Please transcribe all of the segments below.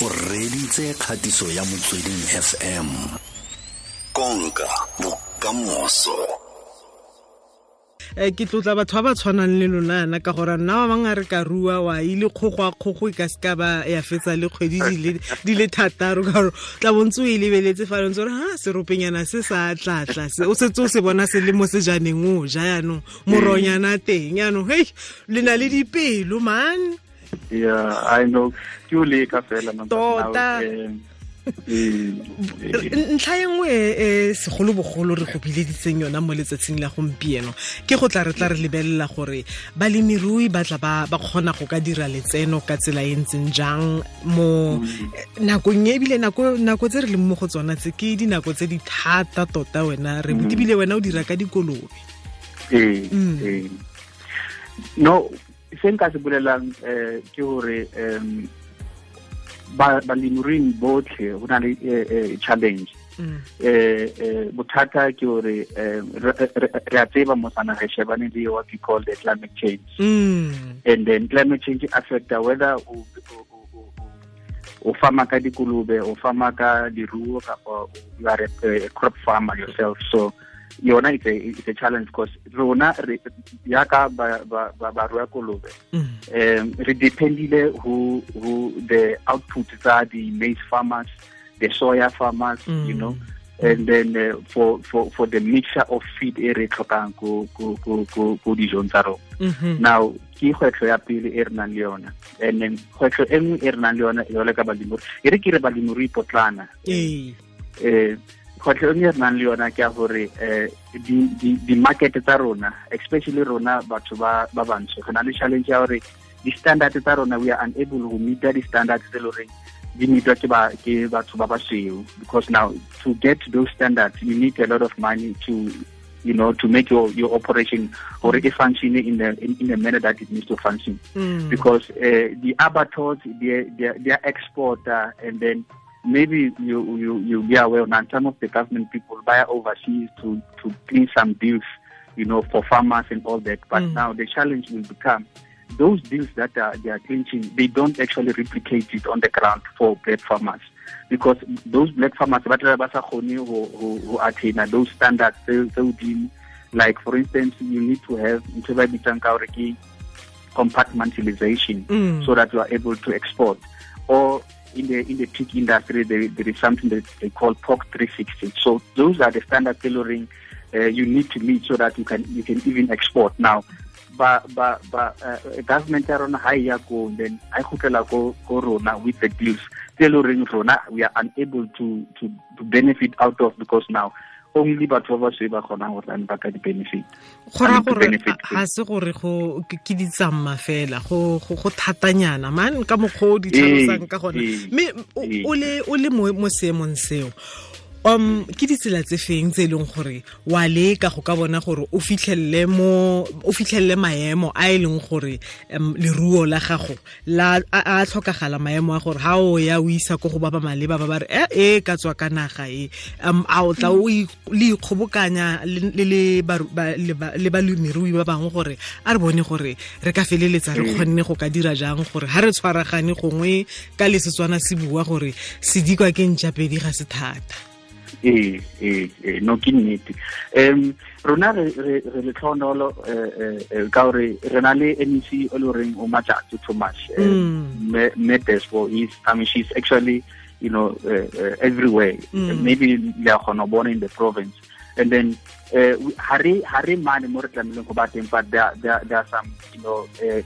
o reditse kgatiso ya motsweding fm konka bokamoso. Um ke tlotla batho ba ba tshwanang le lonana ka gore nna wa bangwe a re ka rua wa ile kgogo a kgogo e ka se ka ba ya fetsa le kgwedi di le thataro ka gore tla bontse o e lebeletse fa lentse gore ha seropenyana se sa tlatla o setse o se bona se le mo sejaneng o ja yaanong moronyana teng yaanong hei le na le dipelo man yeah i know. Ke o leka fela tota. ntlha e nngwe e segolobogolo re go bileditseng yona mo letsatsing la gompieno ke go tla re tla re lebelela gore balemirui ba tla ba kgona go ka dira letseno ka tsela e ntseng jang mo nakong e ebile nako tse re leng mo go tsona tse ke dinako tse di thata tota wena re ebile wena o dira ka dikolobe ee ee. No se nka se bolelang um ke gore um balemirui botlhe go na le challenge. Um bothata ke gore re a tseba mo sana re shebane le what we call the climate change. And then climate change affecta whether o fama ka dikolobe o fama ka diruo kapa you are a crop farmer yourself. So yona it's a, it's a challenge because rona yaka barua kolobe. Um re dependile who who the output tsa the maize farmers the soya farmers mm. you know. And then uh, for for for the mixture of feed e re tlhokang ko ko ko ko ko dijong tsa rona. Now ke kgwetlho ya pele e re nang le yona. And then kgwetlho e nngwe e re nang le yona yole ka balemirui e re ke re balemirui potlana. Um kgwetlho e re nang le yona ke ya gore um di-market tsa rona especially rona batho ba bantsho re na le challenge ya gore di-standard tsa rona we are unable to meet di-standard tse le goreng di meetwa ke batho ba basweu because now to get to those standards you need a lot of money to you know to make your your operation it function in the in, in the manner that it needs to function Mm. because uh, the abattoirs they they they export uh, and then maybe you you you be aware now some of the government people buy overseas to to clean some deals you know for farmers and all that. But Mm. now the challenge will become those deals that are, they are clinching they don't actually replicate it on the ground for black farmers. Because those black farmers ba tla ba sa kgone attain those standards tse hodimo. Like for instance you need to have ntho ba bitsang ka hore ke compartmentalization Mm. so that you are able to export. Or in the in the pig industry there, there is something that they call POC 360 so those are the standard tailoring uh, you need to meet so that you can you can even export. Now ba ba ba uh, government ya rona ha e ya ko then a khutlela ko rona with the deals. Tailoring rona we are unable to to to benefit out of because now only batho ba se ba kgonang go ba ka di-benefit. Go raya gore ga se gore go ke ditsamma fela go thatanyana man ka mokgwa o di tlhalosang ka gona ee, mme o- ee. le o le mo mo seemong seo um ke ditsela tse feng tse e leng gore wa leka go ka bona gore o fitlhelele mo o fitlhelele maemo a e leng gore um, leruo la gago la a a tlhokagala maemo a gore ha o ya o isa ko go ba ba maleba ba ba re e e ka tswa ka naga e. Um a o tla le ikgobokanya le le balemirui ba bangwe gore a re bone gore re ka feleletsa re kgonne go ka dira jang gore ha re tshwaragane gongwe ka lesetswana se bua gore sedikwa ke ntšapedi ga se thata no ke nnete um rona re re le tlhonolo ka gore re na le mec o le goreng o matjatso thomas Mm. medespo is i mean she's actually you know uh, uh, everywhere Mm. maybe le a kgona born in the province and then uh, we- ha re ha re mane mo re tlamehileng go ba teng but there, are- there, are- there are some you know uh,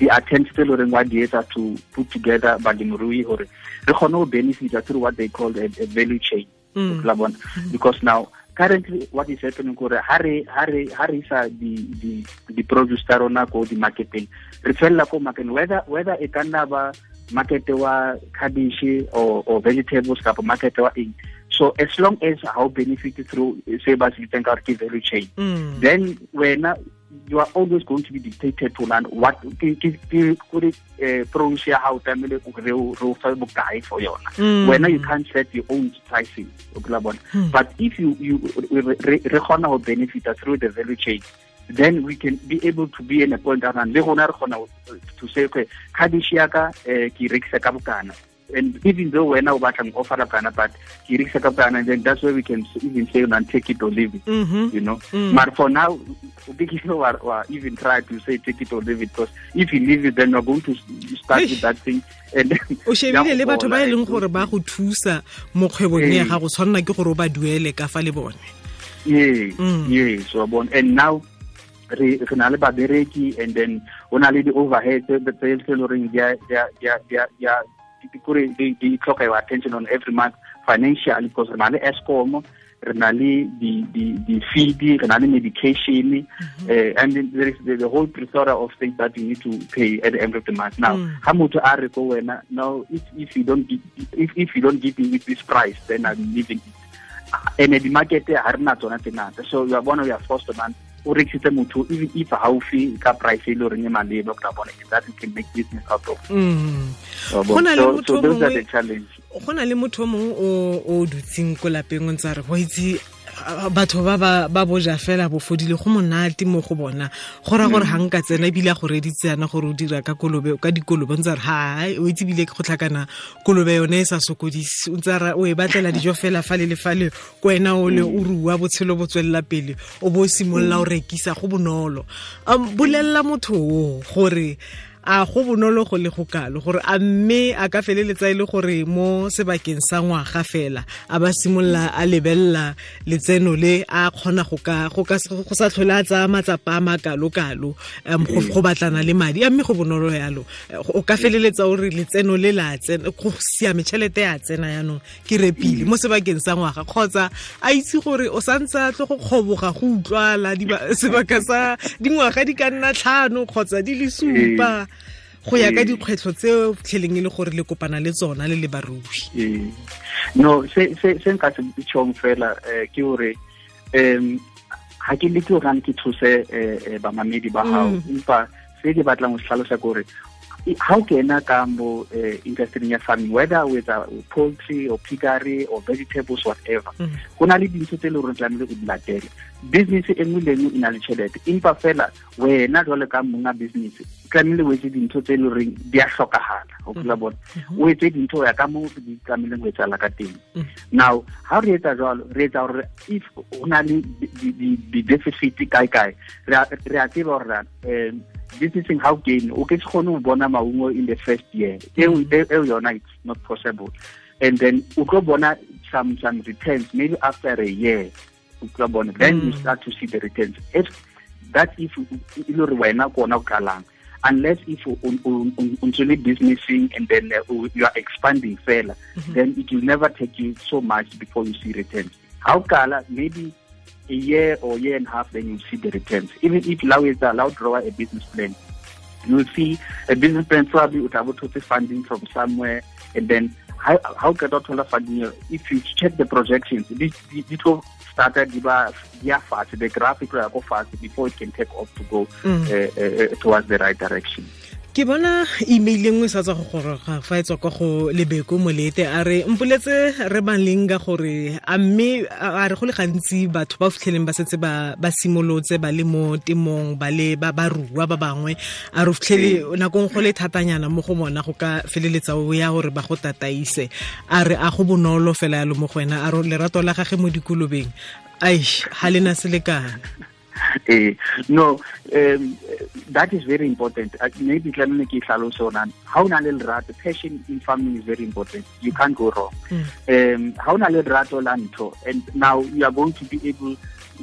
the attempts tse le wa di etsa to put together balemirui gore re kgone go benefita through what they call a, a value chain. Mm. la bona mm. because now currently what is happening kore ha re ha re ha re isa di uh, di di produce tsa rona ko di marketing. Re fella ko market whether whether e ka nna ba market wa cabbage or or vegetables kapa market wa eng. So as long as how benefit through eh, se ba se bitsang ka gore ke value chain. Mm. then wena you are always going to be dictated to learn what ke ke ke eh produce ya hao tlamehile o re re fa bokae for yona? Mm. wena you can't set your own pricing o bona. Hmm. but if you you re re re go benefit through the value chain then we can be able to be in a point around le gona re to say okay cabbage ya ka eh ke e rekisa ka bokana and even though wena o batla offer kana but ke rekisa ka kana then that's where we can even say and take it or leave it mm -hmm. you know Mm. but for now big you or, or even try to say take it or leave it because if you leave it then you're going to start with that thing and o shebile le batho ba e leng gore ba go thusa mo kgwebong ya gago tshwanela ke gore o ba duele ka fa le bone yes Mm. yes wa bone and now re re na le babereki and then o na le di-overhead tse e le goreng a- di kore tlhoka your attention on every month financially because re na le Eskom re na le di- di- di-feed re na le medication uh, and then there is the, the whole plethora of things that you need to pay at the end of the month. Now Mm. ha motho a re ko wena now if, if you don't if, if you don't give me with this price then i'm leaving it. Ene di-market ha re na tsona tse ngata. So one of ya first man o rekisitse motho even if haufi ka price e le goreng e maleba o bona that you can make business out of. Go na le motho o mongwe- the challenge go na le motho o mongwe o dutseng ko lapeng o ntse a re go itse batho ba ba boja fela bo fodile go monate mo go bona. Go ra gore ga nka tsena ebile a go reditse gore o dira ka kolobe ka dikolobe ntse re ha o itse ebile ke go tlhakana kolobe yone e sa sokodise. O ntse o e batlela dijo fela fa le le fa le ko wena o le o rua botshelo bo tswelela pele o bo o simolola o rekisa go bonolo. Um bolelela motho o gore a go bonolo go le go kalo gore a mme a ka feleletsa e le gore mo sebakeng sa ngwaga fela a ba simolola a lebelela letseno le a kgona go ka go sa tlhole a tsaya matsapa a makalo-kalo um, go, batlana le madi. A mme go bonolo yalo. O ka feleletsa o re letseno le la tsena go siame tšhelete ya tsena yaanong ke repile mo sebakeng sa ngwaga. Kgotsa a itse gore o santse a tle go kgoboga go utlwala sebaka sa dingwaga di ka nna tlhano kgotsa di le supa go ya ka dikgwetlho tseo fitlheleng e le gore le kopana le tsona le le barui. No se se se nka se tšhong fela eh, ke gore um ga ke leke gore ke thuse eh, eh, bamamedi ba gago Mm. empa se ke batlang go tlhalosa ke gore ga o kena ka mo eh, industry ya farming whether o uh, poultry or piggery or vegetables whatever. Mm. go na le dintho tse e le gore tlamehile o di latele. Business e nngwe le nngwe e na le tšhelete empa fela wena jwale ka monga business tlamehile o etse dintho tse e le goreng di a tlhokagala o kula bona. O etse dintho ya ka mo di tlamehileng go etsala ka teng. Mm. now ha re etsa jalo re etsa gore if go na le di- di- di-deficit kae kae re a re a tseba gore um businessing how gain o ke se kgone go bona maungo in the first year. Eo e- eo yona it's not possible. And then o tlo bona some some returns maybe after a year o tlo bona then you Mm. start to see the returns. If that if e le gore wena ke ona o qalang unless if o le businessing and then uh, you are expanding fela then it will never take you so much before you see returns. How kala maybe a year or year and a half then you see the returns. Even if law is allowed draw a business plan you will see a business plan probably would have to funding from somewhere. And then how how can that funding if you check the projections this this will start yeah fast the graphic will go fast before it can take off to go Mm. uh, uh, towards the right direction ke bona email engwe sa tswa go goroga fa e tswa kwa go lebeko molete. A re mpoletse re baleng ka gore a mme a re go le gantsi batho ba fitlheleng ba setse ba simolotse ba le mo temong ba le ba rua ba bangwe. A re fitlhele nakong go le thatanyana mo go bona go ka feleletsa o ya gore ba go tataise. A re a go bonolo fela yalo mo go wena. A re lerato la gage mo dikolobeng. Ai ga lena selekana Eh, no, um, that is very important. Uh, maybe tlamehile ke tlhalose ona. Ha o na le lerato, passion in farming is very important. You can't go wrong. Um, ha o na le lerato la ntho, and now you are going to be able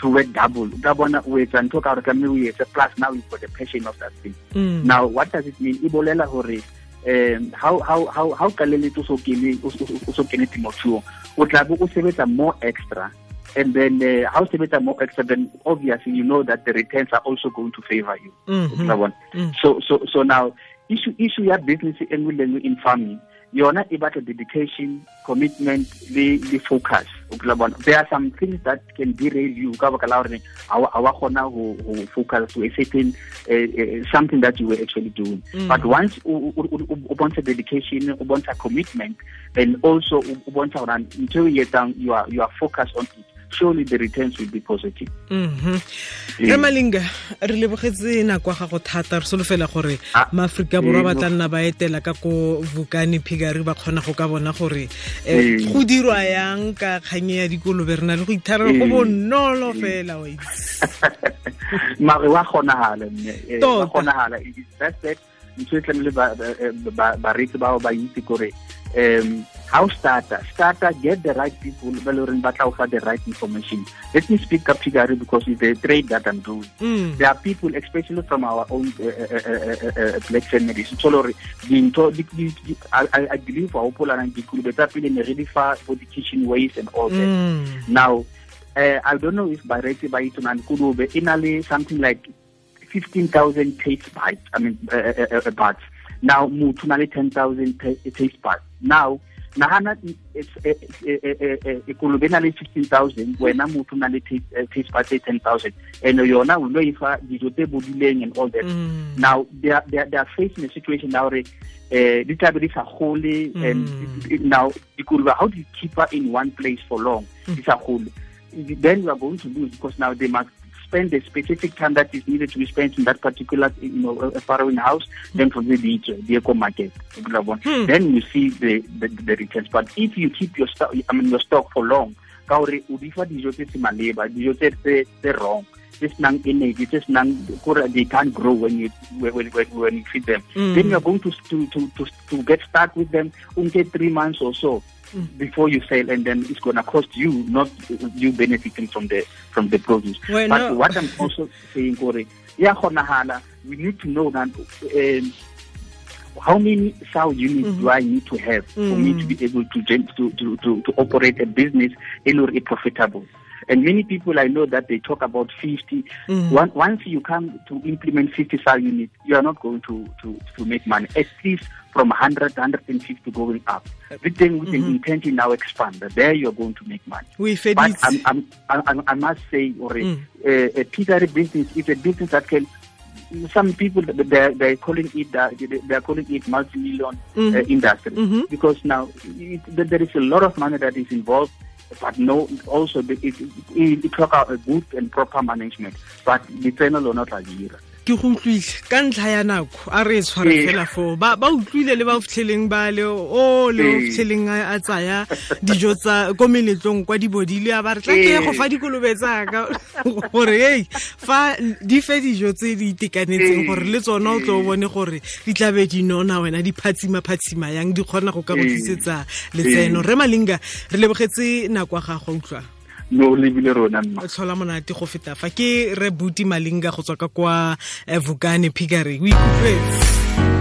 to work double. Tla bona o etsa ntho ka gore tlamehile o etse plus now you've got the passion of that thing. Mm. Now what does it mean? E bolela hore um how how how how ka leletse o so kene o so- o so kene temothuong o tla be o sebetsa more extra and then uh, how sebetsa more extra then obviously you know that the returns are also going to favor you Mhm. Utlwa bona? Mm. so so so now issue issue ya business e le nngwe in farming yona e batla dedication commitment le le focus there are some things that can derail you ka baka la gore ha wa- ha wa kgona ho ho focus to a certain uh, uh, something that you were actually doing Mm. but once o bontsha dedication o bontsha commitment and also o o bontsha gore ntho o etsang you are you are focused on it surely the returns will be positive. Mhm Ee. re malinga re lebogetse nako ya gago thata re solofela gore maaforika borwa ba ee, tla nna ba etela ka ko vukane phigari ba kgona go ka bona gore eh, Ee. go dirwa yang ka kganye ya dikolobe? Re na le go itharela go bonolo fela wa itse mare wa kgonagala mme eh, wa Tota. kgonahala. It's just that ntho e tlamehile ba- ba- eh, ba- bareki bao ba itse kore um how starter starter get the right people ba le goreng ba tla o fa the right information. Let me speak ka piggery because it's a trade that i'm doing. Mm. there are people especially from our own uh, uh, uh, uh, uh, black families so lore dintho di- di- di- I, believe wa hopolanang dikolobe tsa pele ne re di fa for the kitchen waste and all that. Mm. now uh, i don't know if bareki ba itonang kolobe e na le something like 15000 taste bites i mean uh, uh, uh, uh, bites now motho o na le 10000 taste bites now nagana it's- eh, eh, eh, eh, eh, eh, kolobe e na le 15000 wena motho na le taste eh, e 10000 and yona o lo e fa dijo tse bodileng and all that Mm. now they are, they are, they are facing a situation now where uh, di tlabe di sa gole and Mm. now dikolobe how do you keep her in one place for long di sa gole then we are going to lose because now they must spend the specific time that is needed to be spent in that particular you know farrowing house then from the the eco market Hmm. then you see the, the the returns but if you keep your stock i mean your stock for long ka gore o di fa dijo tse se maleba dijo tse tse tse wrong tse senang energy tse senang kore they can't grow when you when, when, when you feed them Mm. then you're going to, to to to to get stuck with them unke three months or so Mm. before you sell and then it's going to cost you not you benefiting from the from the produce Well, but no- what i'm also saying kore yeah we need to know that um, how many sow units Mhm. do I need to have for me to Mm. be able to to, to, to, to operate a business in order profitable? And many people I know that they talk about 50. Mm. One, once you come to implement 50 sow units, you are not going to, to, to make money. At least from 100, 150 going up. With then with Mhm. an intent in now expand, there you are going to make money. o e But I'm, I'm, I, I must say, or Mm. a, a piggery business is a business that can. Some people they're, they're calling it they're calling it multi-million Mhm. uh, industry Mhm. because now it, there is a lot of money that is involved, but no, also it, it, it about a good and proper management. But the channel or not a year. Ke go utlwile ka ntlha ya nako a re e tshware Ee. fela foo. Ba utlwile le ba fitlheleng ba le o le o Ee. fitlheleng a tsaya dijo tsa ko meletlong kwa di bodile a ba re tla ke go Ee. fa dikolobe tsaka gore ei fa di fe dijo tse di itekanetseng gore le tsona o tlo o bone gore di tlabe di nona wena di phatsima-phatsima yang di kgona go ka go tlisetsa letseno. Re malinga re lebogetse nako ya gago utlwa No, lebile rona mma. tlhola monate go feta fa ke re buti malinga go tswa ka kwa eh, vukane pigare o ikutlwetse